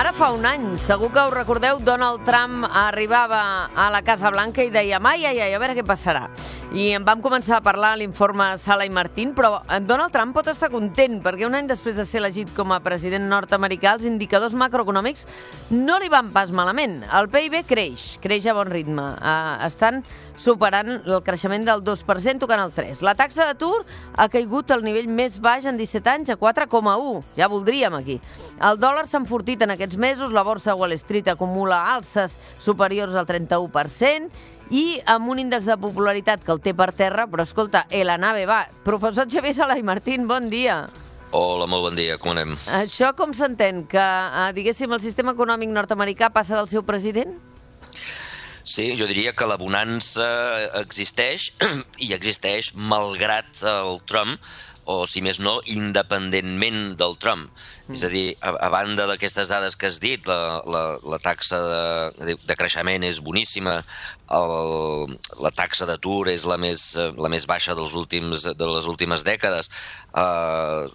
Ara fa un any, segur que us recordeu, Donald Trump arribava a la Casa Blanca i deia ai, ai, ai, a veure què passarà. I en vam començar a parlar l'informe Sala i Martín, però Donald Trump pot estar content perquè un any després de ser elegit com a president nord-americà, els indicadors macroeconòmics no li van pas malament. El PIB creix, creix a bon ritme. Uh, estan superant el creixement del 2%, tocant el 3%. La taxa d'atur ha caigut al nivell més baix en 17 anys, a 4,1. Ja voldríem aquí. El dòlar s'ha enfortit en aquests mesos, la borsa Wall Street acumula alces superiors al 31%, i amb un índex de popularitat que el té per terra, però escolta, eh, la nave va. Professor Xavier Salai Martín, bon dia. Hola, molt bon dia, com anem? Això com s'entén? Que, eh, diguéssim, el sistema econòmic nord-americà passa del seu president? Sí, jo diria que la bonança existeix i existeix malgrat el Trump, o si més no, independentment del Trump. Mm. És a dir, a, a banda d'aquestes dades que has dit, la, la, la taxa de, de creixement és boníssima, el, la taxa d'atur és la més, la més baixa dels últims, de les últimes dècades, uh,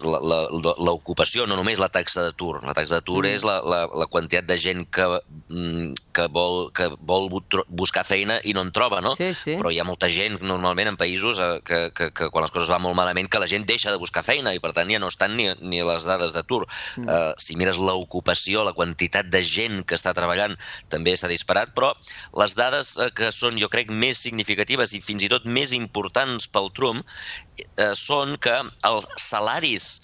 l'ocupació, no només la taxa d'atur, la taxa d'atur mm. és la, la, la quantitat de gent que, mm, que, vol, que vol buscar feina i no en troba, no? Sí, sí. Però hi ha molta gent, normalment, en països eh, que, que, que quan les coses van molt malament, que la gent deixa de buscar feina i, per tant, ja no estan ni, ni les dades d'atur. Mm. Uh, si mires l'ocupació, la quantitat de gent que està treballant també s'ha disparat, però les dades uh, que són, jo crec, més significatives i fins i tot més importants pel Trump uh, són que els salaris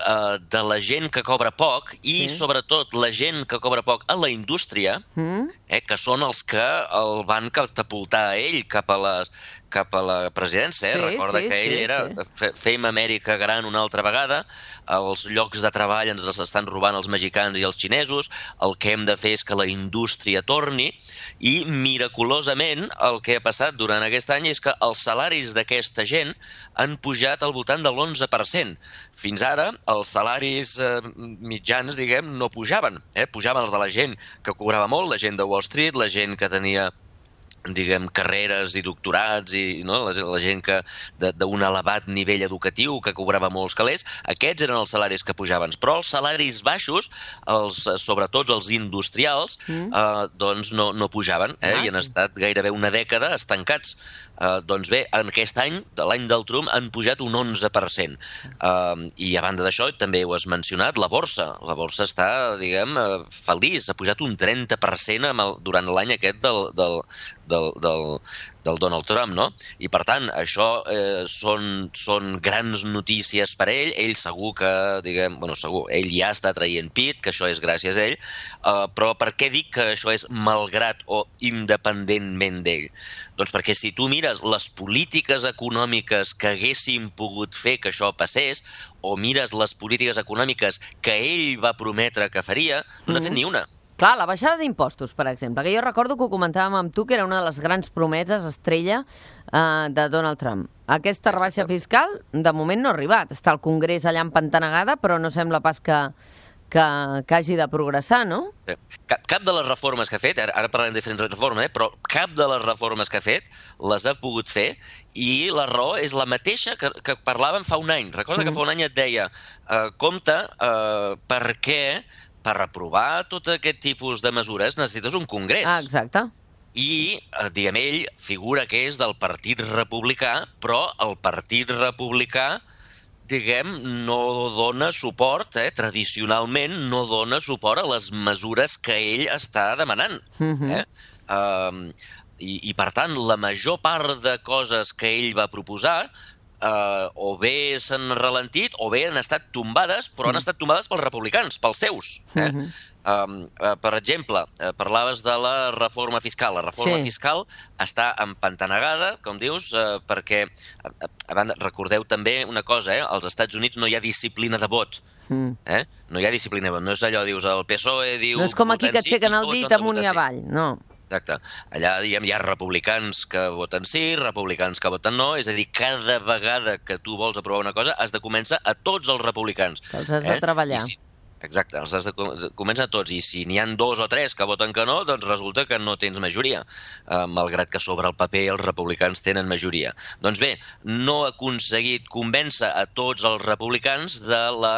uh, de la gent que cobra poc i, sí. sobretot, la gent que cobra poc a la indústria, mm. eh, que són els que el van catapultar a ell cap a les, cap a la presidència. Eh? Sí, Recorda sí, que ell sí, era sí. fem Amèrica gran una altra vegada, els llocs de treball ens els estan robant els mexicans i els xinesos, el que hem de fer és que la indústria torni i miraculosament el que ha passat durant aquest any és que els salaris d'aquesta gent han pujat al voltant de l'11%. Fins ara els salaris eh, mitjans, diguem, no pujaven. Eh? Pujaven els de la gent que cobrava molt, la gent de Wall Street, la gent que tenia diguem, carreres i doctorats i no? la, la gent que d'un elevat nivell educatiu que cobrava molts calés, aquests eren els salaris que pujaven. Però els salaris baixos, els, sobretot els industrials, mm. eh, doncs no, no pujaven eh? Ah, i han estat gairebé una dècada estancats. Eh, doncs bé, en aquest any, de l'any del Trump, han pujat un 11%. Eh, I a banda d'això, també ho has mencionat, la borsa. La borsa està, diguem, eh, feliç, ha pujat un 30% amb el, durant l'any aquest del, del, del, del, del Donald Trump, no? I per tant, això eh, són, són grans notícies per ell, ell segur que, diguem, bueno, segur, ell ja està traient pit, que això és gràcies a ell, eh, però per què dic que això és malgrat o independentment d'ell? Doncs perquè si tu mires les polítiques econòmiques que haguessin pogut fer que això passés, o mires les polítiques econòmiques que ell va prometre que faria, no n'ha fet mm. ni una. Clar, la baixada d'impostos, per exemple, que jo recordo que ho comentàvem amb tu, que era una de les grans promeses estrella eh, de Donald Trump. Aquesta rebaixa fiscal, de moment no ha arribat. Està al Congrés allà empantanegada, però no sembla pas que, que, que hagi de progressar, no? Cap, cap de les reformes que ha fet, ara, ara parlarem de diferents reformes, eh, però cap de les reformes que ha fet les ha pogut fer i la raó és la mateixa que, que parlàvem fa un any. Recorda mm. que fa un any et deia, eh, compte, eh, per què per aprovar tot aquest tipus de mesures necessites un congrés. Ah, exacte. I, eh, diguem, ell figura que és del Partit Republicà, però el Partit Republicà, diguem, no dona suport, eh, tradicionalment no dona suport a les mesures que ell està demanant. Uh mhm. -huh. eh? Um, i, I, per tant, la major part de coses que ell va proposar eh, o bé s'han ralentit o bé han estat tombades, però mm. han estat tombades pels republicans, pels seus. Eh? Mm -hmm. Uh, per exemple, uh, parlaves de la reforma fiscal. La reforma sí. fiscal està empantanegada, com dius, uh, perquè, a banda, recordeu també una cosa, eh? als Estats Units no hi ha disciplina de vot. Mm. Eh? No hi ha disciplina de vot. No és allò, dius, el PSOE diu... No és com aquí que aixequen el dit amunt i avall, no. Exacte. Allà, diguem, hi ha republicans que voten sí, republicans que voten no, és a dir, cada vegada que tu vols aprovar una cosa has de començar a tots els republicans. Que els has de eh? treballar. si, exacte, els has de començar tots, i si n'hi han dos o tres que voten que no, doncs resulta que no tens majoria, eh, malgrat que sobre el paper els republicans tenen majoria. Doncs bé, no ha aconseguit convèncer a tots els republicans de la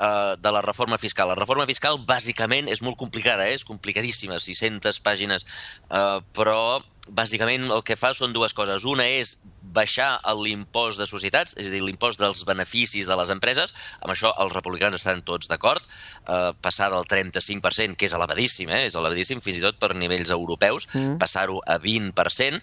uh, de la reforma fiscal. La reforma fiscal, bàsicament, és molt complicada, eh? és complicadíssima, 600 pàgines, uh, però bàsicament el que fa són dues coses. Una és baixar l'impost de societats, és a dir, l'impost dels beneficis de les empreses. Amb això els republicans estan tots d'acord. Eh, passar del 35%, que és elevadíssim, eh? és elevadíssim fins i tot per nivells europeus, mm. passar-ho a 20%,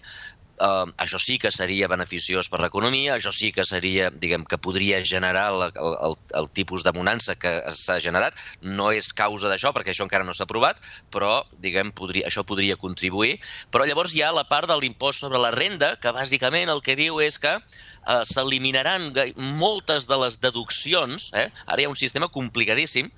Uh, això sí que seria beneficiós per l'economia, això sí que seria, diguem, que podria generar el, el, el tipus de bonança que s'ha generat. No és causa d'això, perquè això encara no s'ha aprovat, però, diguem, podria, això podria contribuir. Però llavors hi ha la part de l'impost sobre la renda, que bàsicament el que diu és que eh, s'eliminaran moltes de les deduccions, eh? ara hi ha un sistema complicadíssim,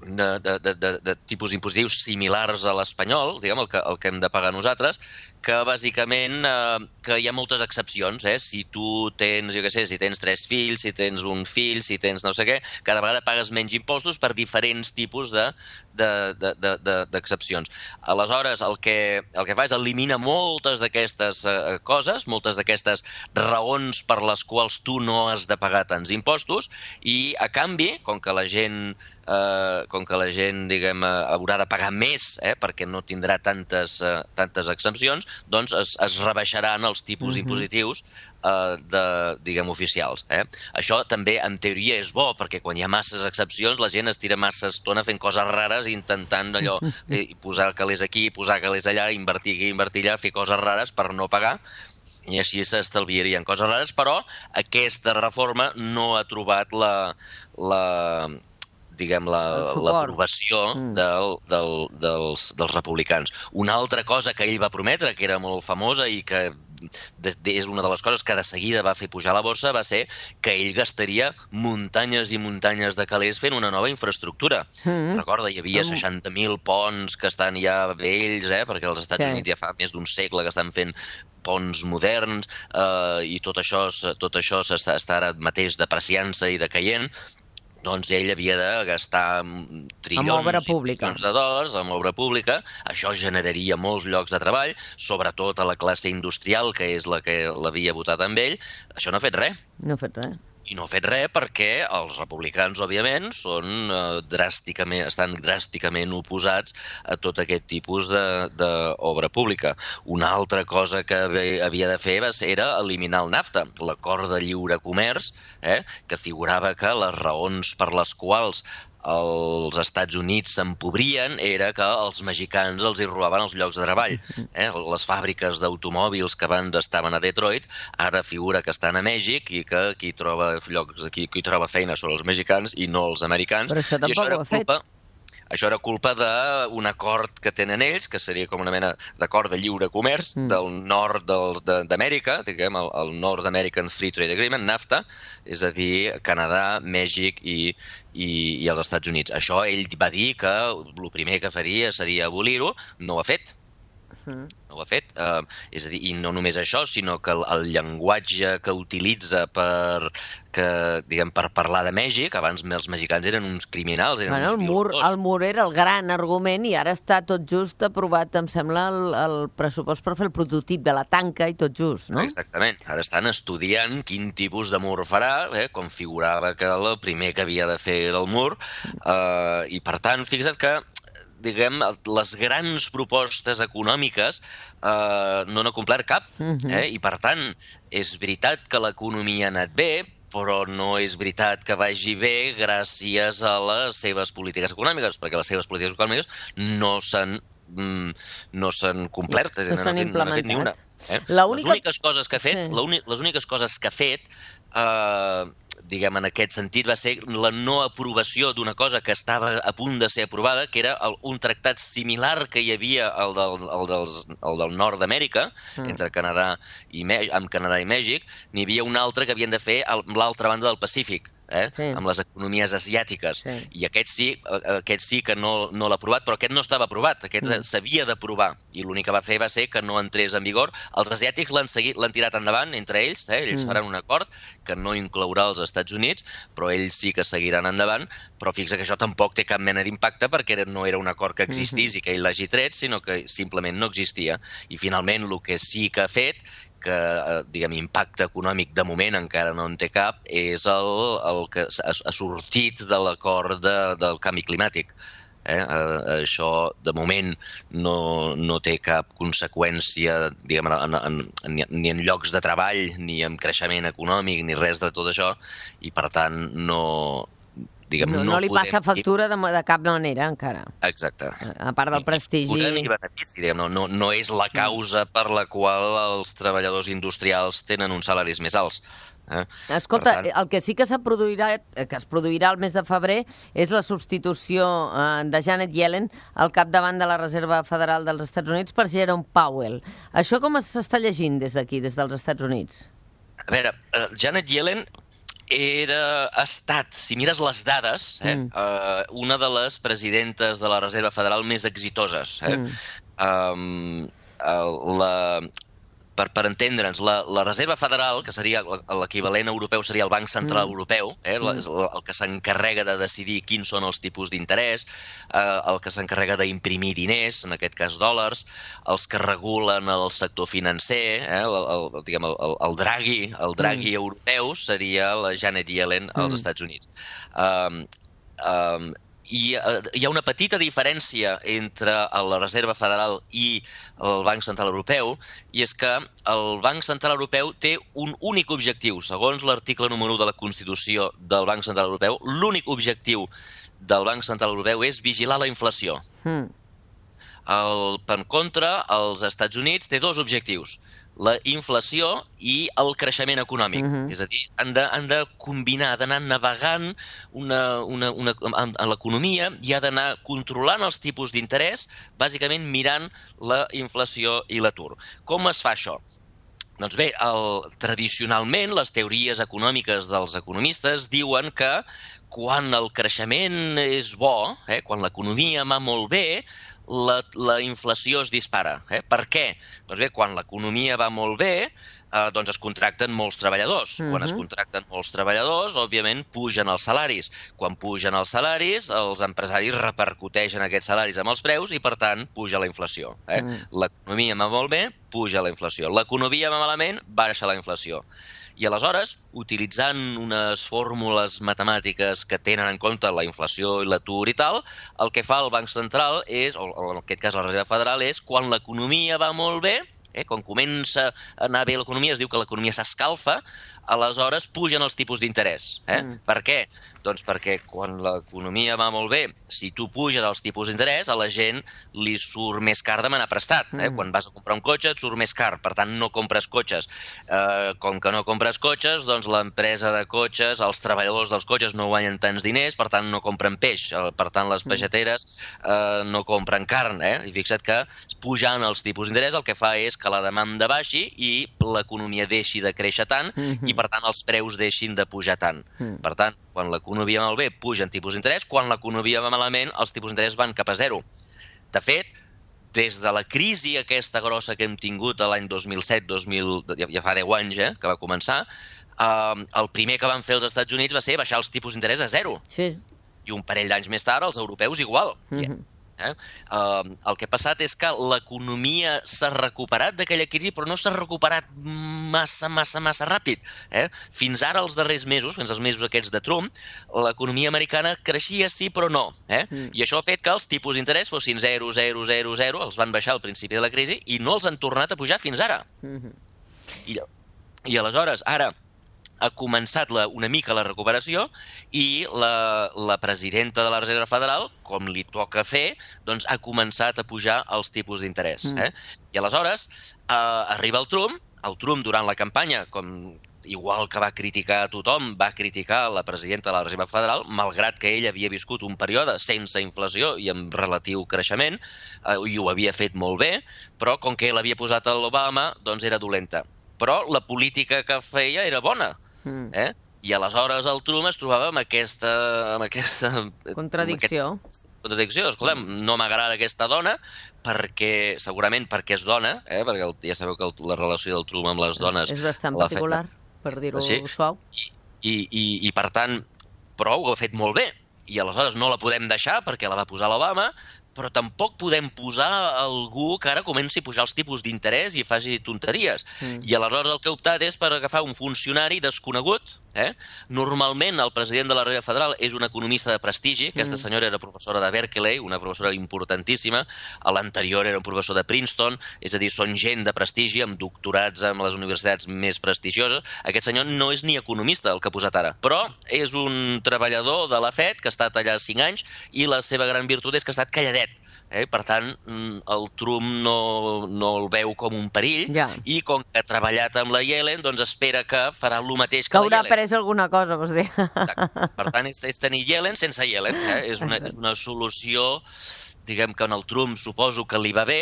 de, de, de, de, de tipus impositius similars a l'espanyol, diguem, el que, el que hem de pagar nosaltres, que bàsicament eh, que hi ha moltes excepcions, eh? Si tu tens, jo què sé, si tens tres fills, si tens un fill, si tens no sé què, cada vegada pagues menys impostos per diferents tipus d'excepcions. De, de, Aleshores, el que, el que fa és elimina moltes d'aquestes eh, coses, moltes d'aquestes raons per les quals tu no has de pagar tants impostos i, a canvi, com que la gent eh, com que la gent, diguem, eh, haurà de pagar més, eh, perquè no tindrà tantes, eh, tantes exempcions, doncs es, es rebaixaran els tipus uh -huh. impositius eh, de, diguem, oficials. Eh? Això també, en teoria, és bo, perquè quan hi ha masses excepcions, la gent es tira massa estona fent coses rares, intentant allò, eh, posar calés aquí, posar calés allà, invertir aquí, invertir allà, fer coses rares per no pagar, i així s'estalviarien coses rares, però aquesta reforma no ha trobat la, la, diguem, l'aprovació la, mm. del, del, dels, dels republicans. Una altra cosa que ell va prometre, que era molt famosa i que és una de les coses que de seguida va fer pujar la borsa va ser que ell gastaria muntanyes i muntanyes de calés fent una nova infraestructura. Mm. Recorda, hi havia 60.000 ponts que estan ja vells, eh, perquè els Estats sí. Units ja fa més d'un segle que estan fent ponts moderns eh, i tot això, tot això està, està ara mateix depreciant-se i decaient doncs ell havia de gastar trilions pública. de dòlars en obra pública. Això generaria molts llocs de treball, sobretot a la classe industrial, que és la que l'havia votat amb ell. Això no ha fet res. No ha fet res i no ha fet res perquè els republicans, òbviament, són eh, dràsticament, estan dràsticament oposats a tot aquest tipus d'obra pública. Una altra cosa que havia de fer era eliminar el NAFTA, l'acord de lliure comerç, eh, que figurava que les raons per les quals els Estats Units s'empobrien era que els mexicans els hi robaven els llocs de treball. Eh? Les fàbriques d'automòbils que abans estaven a Detroit ara figura que estan a Mèxic i que qui troba, llocs, qui, qui troba feina són els mexicans i no els americans. Però això tampoc I això era ho ha culpa, fet això era culpa d'un acord que tenen ells, que seria com una mena d'acord de lliure comerç mm. del nord d'Amèrica, diguem, el, el North American Free Trade Agreement, NAFTA, és a dir, Canadà, Mèxic i, i, i els Estats Units. Això ell va dir que el primer que faria seria abolir-ho, no ho ha fet. Mm ho ha fet. Uh, és a dir, i no només això, sinó que el, el llenguatge que utilitza per, que, diguem, per parlar de Mèxic, abans els mexicans eren uns criminals, eren bueno, uns el mur, el mur era el gran argument i ara està tot just aprovat, em sembla, el, el pressupost per fer el prototip de la tanca i tot just, no? Exactament. Ara estan estudiant quin tipus de mur farà, eh, com figurava que el primer que havia de fer era el mur, eh, i per tant, fixa't que diguem, les grans propostes econòmiques eh, no n'ha complert cap. Mhm. eh? I, per tant, és veritat que l'economia ha anat bé, però no és veritat que vagi bé gràcies a les seves polítiques econòmiques, perquè les seves polítiques econòmiques no s'han mm, no s'han complert, no s'han implementat. No fet ni una. Eh? Les úniques coses que ha fet, sí. les úniques coses que ha fet eh, diguem, en aquest sentit, va ser la no aprovació d'una cosa que estava a punt de ser aprovada, que era el, un tractat similar que hi havia al del, el del, el del nord d'Amèrica, mm. entre Canadà i amb Canadà i Mèxic, n'hi havia un altre que havien de fer a l'altra banda del Pacífic eh? sí. amb les economies asiàtiques. Sí. I aquest sí, eh, aquest sí que no, no l'ha aprovat, però aquest no estava aprovat, aquest mm. s'havia d'aprovar. I l'únic que va fer va ser que no entrés en vigor. Els asiàtics l'han tirat endavant entre ells, eh? ells mm. faran un acord que no inclourà els Estats Units, però ells sí que seguiran endavant, però fixa que això tampoc té cap mena d'impacte perquè no era un acord que existís mm -hmm. i que ell l'hagi tret, sinó que simplement no existia. I finalment el que sí que ha fet l'únic eh, diguem, impacte econòmic de moment encara no en té cap és el, el que ha sortit de l'acord de, del canvi climàtic. Eh? Eh, això, de moment, no, no té cap conseqüència diguem, en, en, en, ni en llocs de treball, ni en creixement econòmic, ni res de tot això, i per tant no, diguem, no, no, no li podem... passa factura de, de cap manera encara. Exacte. A part del prestigi... Ni benefici, diguem, no, no, no és la causa per la qual els treballadors industrials tenen uns salaris més alts. Eh? Escolta, tant... el que sí que se produirà, eh, que es produirà el mes de febrer és la substitució eh, de Janet Yellen al capdavant de la Reserva Federal dels Estats Units per Jerome Powell. Això com s'està llegint des d'aquí, des dels Estats Units? A veure, uh, Janet Yellen era, ha estat, si mires les dades, eh, mm. eh, una de les presidentes de la Reserva Federal més exitoses. Eh? Mm. Um, la, per, per entendre'ns, la, la Reserva Federal, que seria l'equivalent europeu, seria el Banc Central mm. Europeu, eh, mm. el, el que s'encarrega de decidir quins són els tipus d'interès, eh, el que s'encarrega d'imprimir diners, en aquest cas dòlars, els que regulen el sector financer, eh, el, el, diguem, el, el Draghi, el Draghi mm. europeu seria la Janet Yellen als mm. Estats Units. Um, um, i eh, hi ha una petita diferència entre la Reserva Federal i el Banc Central Europeu, i és que el Banc Central Europeu té un únic objectiu. Segons l'article número 1 de la Constitució del Banc Central Europeu, l'únic objectiu del Banc Central Europeu és vigilar la inflació. Mm. El, per contra, els Estats Units té dos objectius la inflació i el creixement econòmic. Uh -huh. És a dir, han de, han de combinar, ha d'anar navegant una, una, una, en, en l'economia i ha d'anar controlant els tipus d'interès, bàsicament mirant la inflació i l'atur. Com es fa això? Doncs bé, el, tradicionalment les teories econòmiques dels economistes diuen que quan el creixement és bo, eh, quan l'economia va molt bé, la, la inflació es dispara. Eh? Per què? Doncs bé, quan l'economia va molt bé, eh, doncs es contracten molts treballadors. Uh -huh. Quan es contracten molts treballadors, òbviament, pugen els salaris. Quan pugen els salaris, els empresaris repercuteixen aquests salaris amb els preus i, per tant, puja la inflació. Eh? Uh -huh. L'economia va molt bé, puja la inflació. L'economia va malament, baixa la inflació. I aleshores, utilitzant unes fórmules matemàtiques que tenen en compte la inflació i l'atur i tal, el que fa el Banc Central és, o en aquest cas la Reserva Federal, és quan l'economia va molt bé, eh, quan comença a anar bé l'economia, es diu que l'economia s'escalfa, aleshores pugen els tipus d'interès. Eh? Mm. Per què? Doncs perquè quan l'economia va molt bé, si tu puges els tipus d'interès, a la gent li surt més car demanar prestat. Eh? Mm. Quan vas a comprar un cotxe et surt més car, per tant no compres cotxes. Eh, com que no compres cotxes, doncs l'empresa de cotxes, els treballadors dels cotxes no guanyen tants diners, per tant no compren peix. Per tant les mm. peixateres eh, no compren carn. Eh? I fixa't que pujant els tipus d'interès el que fa és que la demanda baixi i l'economia deixi de créixer tant mm -hmm. i per tant els preus deixin de pujar tant. Mm. Per tant, quan l'economia va molt bé, pugen tipus d'interès, quan l'economia va malament, els tipus d'interès van cap a zero. De fet, des de la crisi aquesta grossa que hem tingut l'any 2007, 2000, ja, ja fa 10 anys eh, que va començar, eh, el primer que van fer els Estats Units va ser baixar els tipus d'interès a zero. Sí. I un parell d'anys més tard, els europeus igual. Mm -hmm. Eh? Uh, el que ha passat és que l'economia s'ha recuperat d'aquella crisi, però no s'ha recuperat massa, massa, massa ràpid. Eh? Fins ara, els darrers mesos, fins als mesos aquests de Trump, l'economia americana creixia sí, però no. Eh? Mm. I això ha fet que els tipus d'interès fossin 0, 0, 0, 0, els van baixar al principi de la crisi i no els han tornat a pujar fins ara. Mm -hmm. I, I aleshores, ara, ha començat la, una mica la recuperació i la, la presidenta de la Reserva Federal, com li toca fer, doncs ha començat a pujar els tipus d'interès. Mm. Eh? I aleshores eh, arriba el Trump, el Trump durant la campanya, com igual que va criticar a tothom, va criticar la presidenta de la Reserva Federal, malgrat que ell havia viscut un període sense inflació i amb relatiu creixement, eh, i ho havia fet molt bé, però com que l'havia posat a l'Obama, doncs era dolenta. Però la política que feia era bona Mm. Eh? I aleshores el Trump es trobava amb aquesta... Amb aquesta contradicció. Amb aquest, contradicció. Escolta'm, no m'agrada aquesta dona perquè, segurament perquè és dona, eh? perquè el, ja sabeu que el, la relació del Trump amb les dones... És bastant particular, per dir-ho suau. I, i, i, I, per tant, però ho ha fet molt bé. I aleshores no la podem deixar perquè la va posar l'Obama, però tampoc podem posar algú que ara comenci a pujar els tipus d'interès i faci tonteries. Mm. I aleshores el que he optat és per agafar un funcionari desconegut, Eh? Normalment el president de la Reserva Federal és un economista de prestigi, aquesta mm. senyora era professora de Berkeley, una professora importantíssima, a l'anterior era un professor de Princeton, és a dir, són gent de prestigi, amb doctorats en les universitats més prestigioses. Aquest senyor no és ni economista, el que ha posat ara, però és un treballador de la FED que ha estat allà 5 anys i la seva gran virtut és que ha estat calladet Eh? Per tant, mm, el Trump no, no el veu com un perill ja. i com que ha treballat amb la Yellen, doncs espera que farà el mateix que, que la Yellen. Que haurà pres alguna cosa, vols dir. Per tant, és, és tenir Yellen sense Yellen. Eh? És, una, és una solució, diguem que en el Trump suposo que li va bé,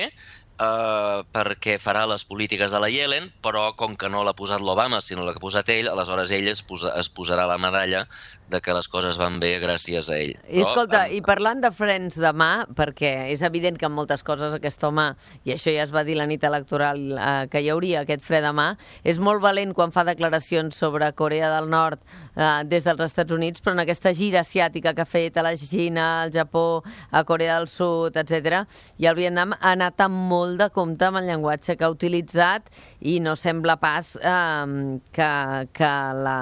eh, perquè farà les polítiques de la Yellen, però com que no l'ha posat l'Obama, sinó la que ha posat ell, aleshores ell es, posa, es posarà la medalla de que les coses van bé gràcies a ell. I escolta, amb... i parlant de frens de mà, perquè és evident que en moltes coses aquest home, i això ja es va dir la nit electoral, eh, que hi hauria aquest fre de mà, és molt valent quan fa declaracions sobre Corea del Nord eh, des dels Estats Units, però en aquesta gira asiàtica que ha fet a la Xina, al Japó, a Corea del Sud, etc, i el Vietnam ha anat amb molt de compte amb el llenguatge que ha utilitzat i no sembla pas eh, que, que la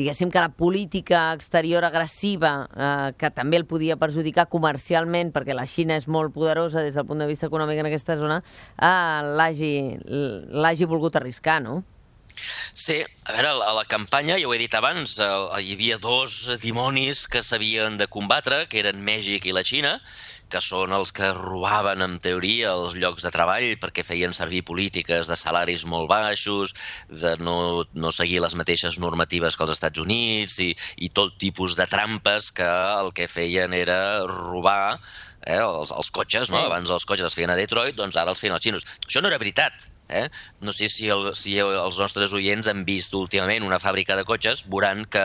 diguéssim que la política exterior agressiva, eh, que també el podia perjudicar comercialment, perquè la Xina és molt poderosa des del punt de vista econòmic en aquesta zona, eh, l'hagi volgut arriscar, no? Sí, a veure, a la campanya, ja ho he dit abans, hi havia dos dimonis que s'havien de combatre, que eren Mèxic i la Xina, que són els que robaven, en teoria, els llocs de treball perquè feien servir polítiques de salaris molt baixos, de no, no seguir les mateixes normatives que els Estats Units i, i tot tipus de trampes que el que feien era robar eh, els, els cotxes, no? Sí. Abans els cotxes es feien a Detroit, doncs ara els feien els xinos. Això no era veritat. Eh? No sé si, el, si els nostres oients han vist últimament una fàbrica de cotxes, veuran que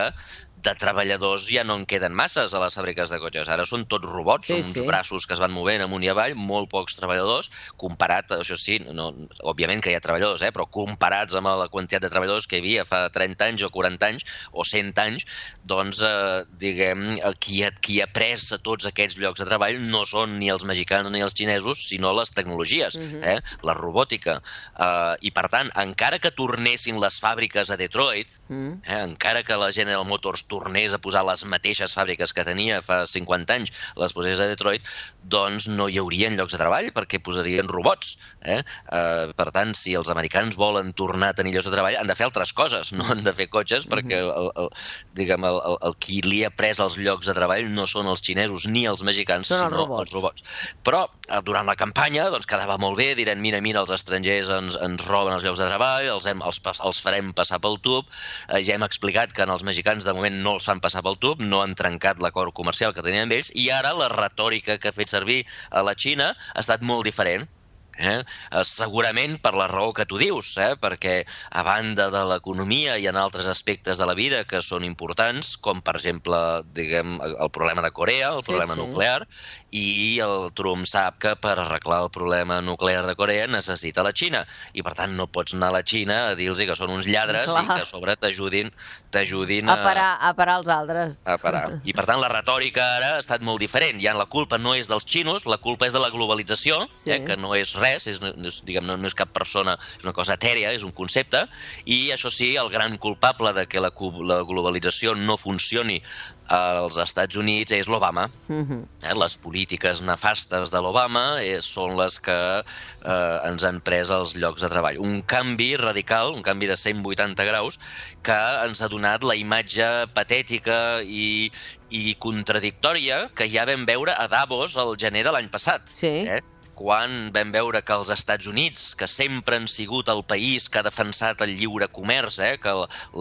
de treballadors ja no en queden masses a les fàbriques de cotxes. Ara són tots robots, sí, són uns sí. braços que es van movent amunt i avall, molt pocs treballadors, comparat, això sí, no, òbviament que hi ha treballadors, eh, però comparats amb la quantitat de treballadors que hi havia fa 30 anys o 40 anys o 100 anys, doncs, eh, diguem, qui ha, qui ha pres a tots aquests llocs de treball no són ni els mexicans ni els xinesos, sinó les tecnologies, uh mhm. -huh. eh, la robòtica. Eh, I, per tant, encara que tornessin les fàbriques a Detroit, uh mhm. -huh. eh, encara que la General Motors tornés a posar les mateixes fàbriques que tenia fa 50 anys, les posés a Detroit, doncs no hi haurien llocs de treball perquè posarien robots. Eh? Eh, per tant, si els americans volen tornar a tenir llocs de treball, han de fer altres coses, no han de fer cotxes, perquè el, el, diguem, el, el, el qui li ha pres els llocs de treball no són els xinesos ni els mexicans, són sinó els robots. els robots. Però eh, durant la campanya doncs, quedava molt bé, diran, mira, mira, els estrangers ens, ens roben els llocs de treball, els, hem, els, els farem passar pel tub, eh, ja hem explicat que en els mexicans de moment no els fan passar pel tub, no han trencat l'acord comercial que tenien amb ells, i ara la retòrica que ha fet servir a la Xina ha estat molt diferent. Eh? eh? Segurament per la raó que tu dius, eh? perquè a banda de l'economia hi ha altres aspectes de la vida que són importants, com per exemple diguem, el problema de Corea, el sí, problema sí. nuclear, i el Trump sap que per arreglar el problema nuclear de Corea necessita la Xina, i per tant no pots anar a la Xina a dir-los que són uns lladres Clar. i que a sobre t'ajudin t'ajudin a... A parar, a parar els altres. A parar. I per tant la retòrica ara ha estat molt diferent. Ja la culpa no és dels xinos, la culpa és de la globalització, sí. eh, que no és res res, és, és, diguem, no, no és cap persona, és una cosa etèria, és un concepte, i això sí, el gran culpable de que la, la globalització no funcioni als Estats Units és l'Obama. Uh mhm. -huh. eh, les polítiques nefastes de l'Obama eh, són les que eh, ens han pres els llocs de treball. Un canvi radical, un canvi de 180 graus, que ens ha donat la imatge patètica i, i contradictòria que ja vam veure a Davos el gener de l'any passat. Sí. Eh? Quan vam veure que els Estats Units, que sempre han sigut el país que ha defensat el lliure comerç, eh, que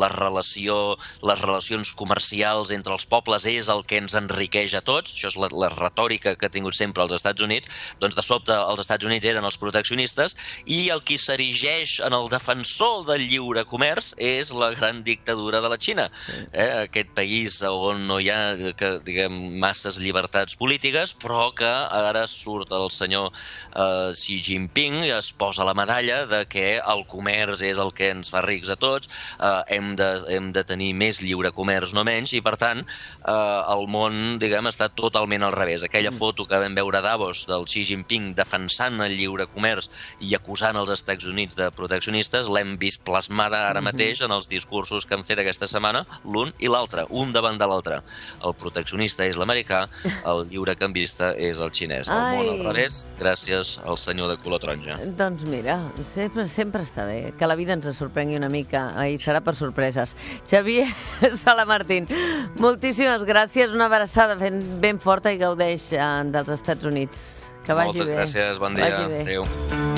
la relació, les relacions comercials entre els pobles és el que ens enriqueix a tots, això és la, la retòrica que ha tingut sempre els Estats Units, doncs de sobte els Estats Units eren els proteccionistes i el qui s'erigeix en el defensor del lliure comerç és la gran dictadura de la Xina. Eh, aquest país on no hi ha que, diguem, masses llibertats polítiques, però que ara surt el senyor eh, Xi Jinping es posa la medalla de que el comerç és el que ens fa rics a tots, eh, hem, de, hem de tenir més lliure comerç, no menys, i per tant eh, el món, diguem, està totalment al revés. Aquella mm. foto que vam veure a Davos del Xi Jinping defensant el lliure comerç i acusant els Estats Units de proteccionistes, l'hem vist plasmada ara mm -hmm. mateix en els discursos que han fet aquesta setmana, l'un i l'altre, un davant de l'altre. El proteccionista és l'americà, el lliure canvista és el xinès. El Ai. món al revés, gràcies al senyor de color taronja. Doncs mira, sempre, sempre està bé que la vida ens sorprengui una mica i serà per sorpreses. Xavier Salamartín, moltíssimes gràcies, una abraçada ben, ben forta i gaudeix eh, dels Estats Units. Que vagi Moltes bé. gràcies, bon dia. Adéu.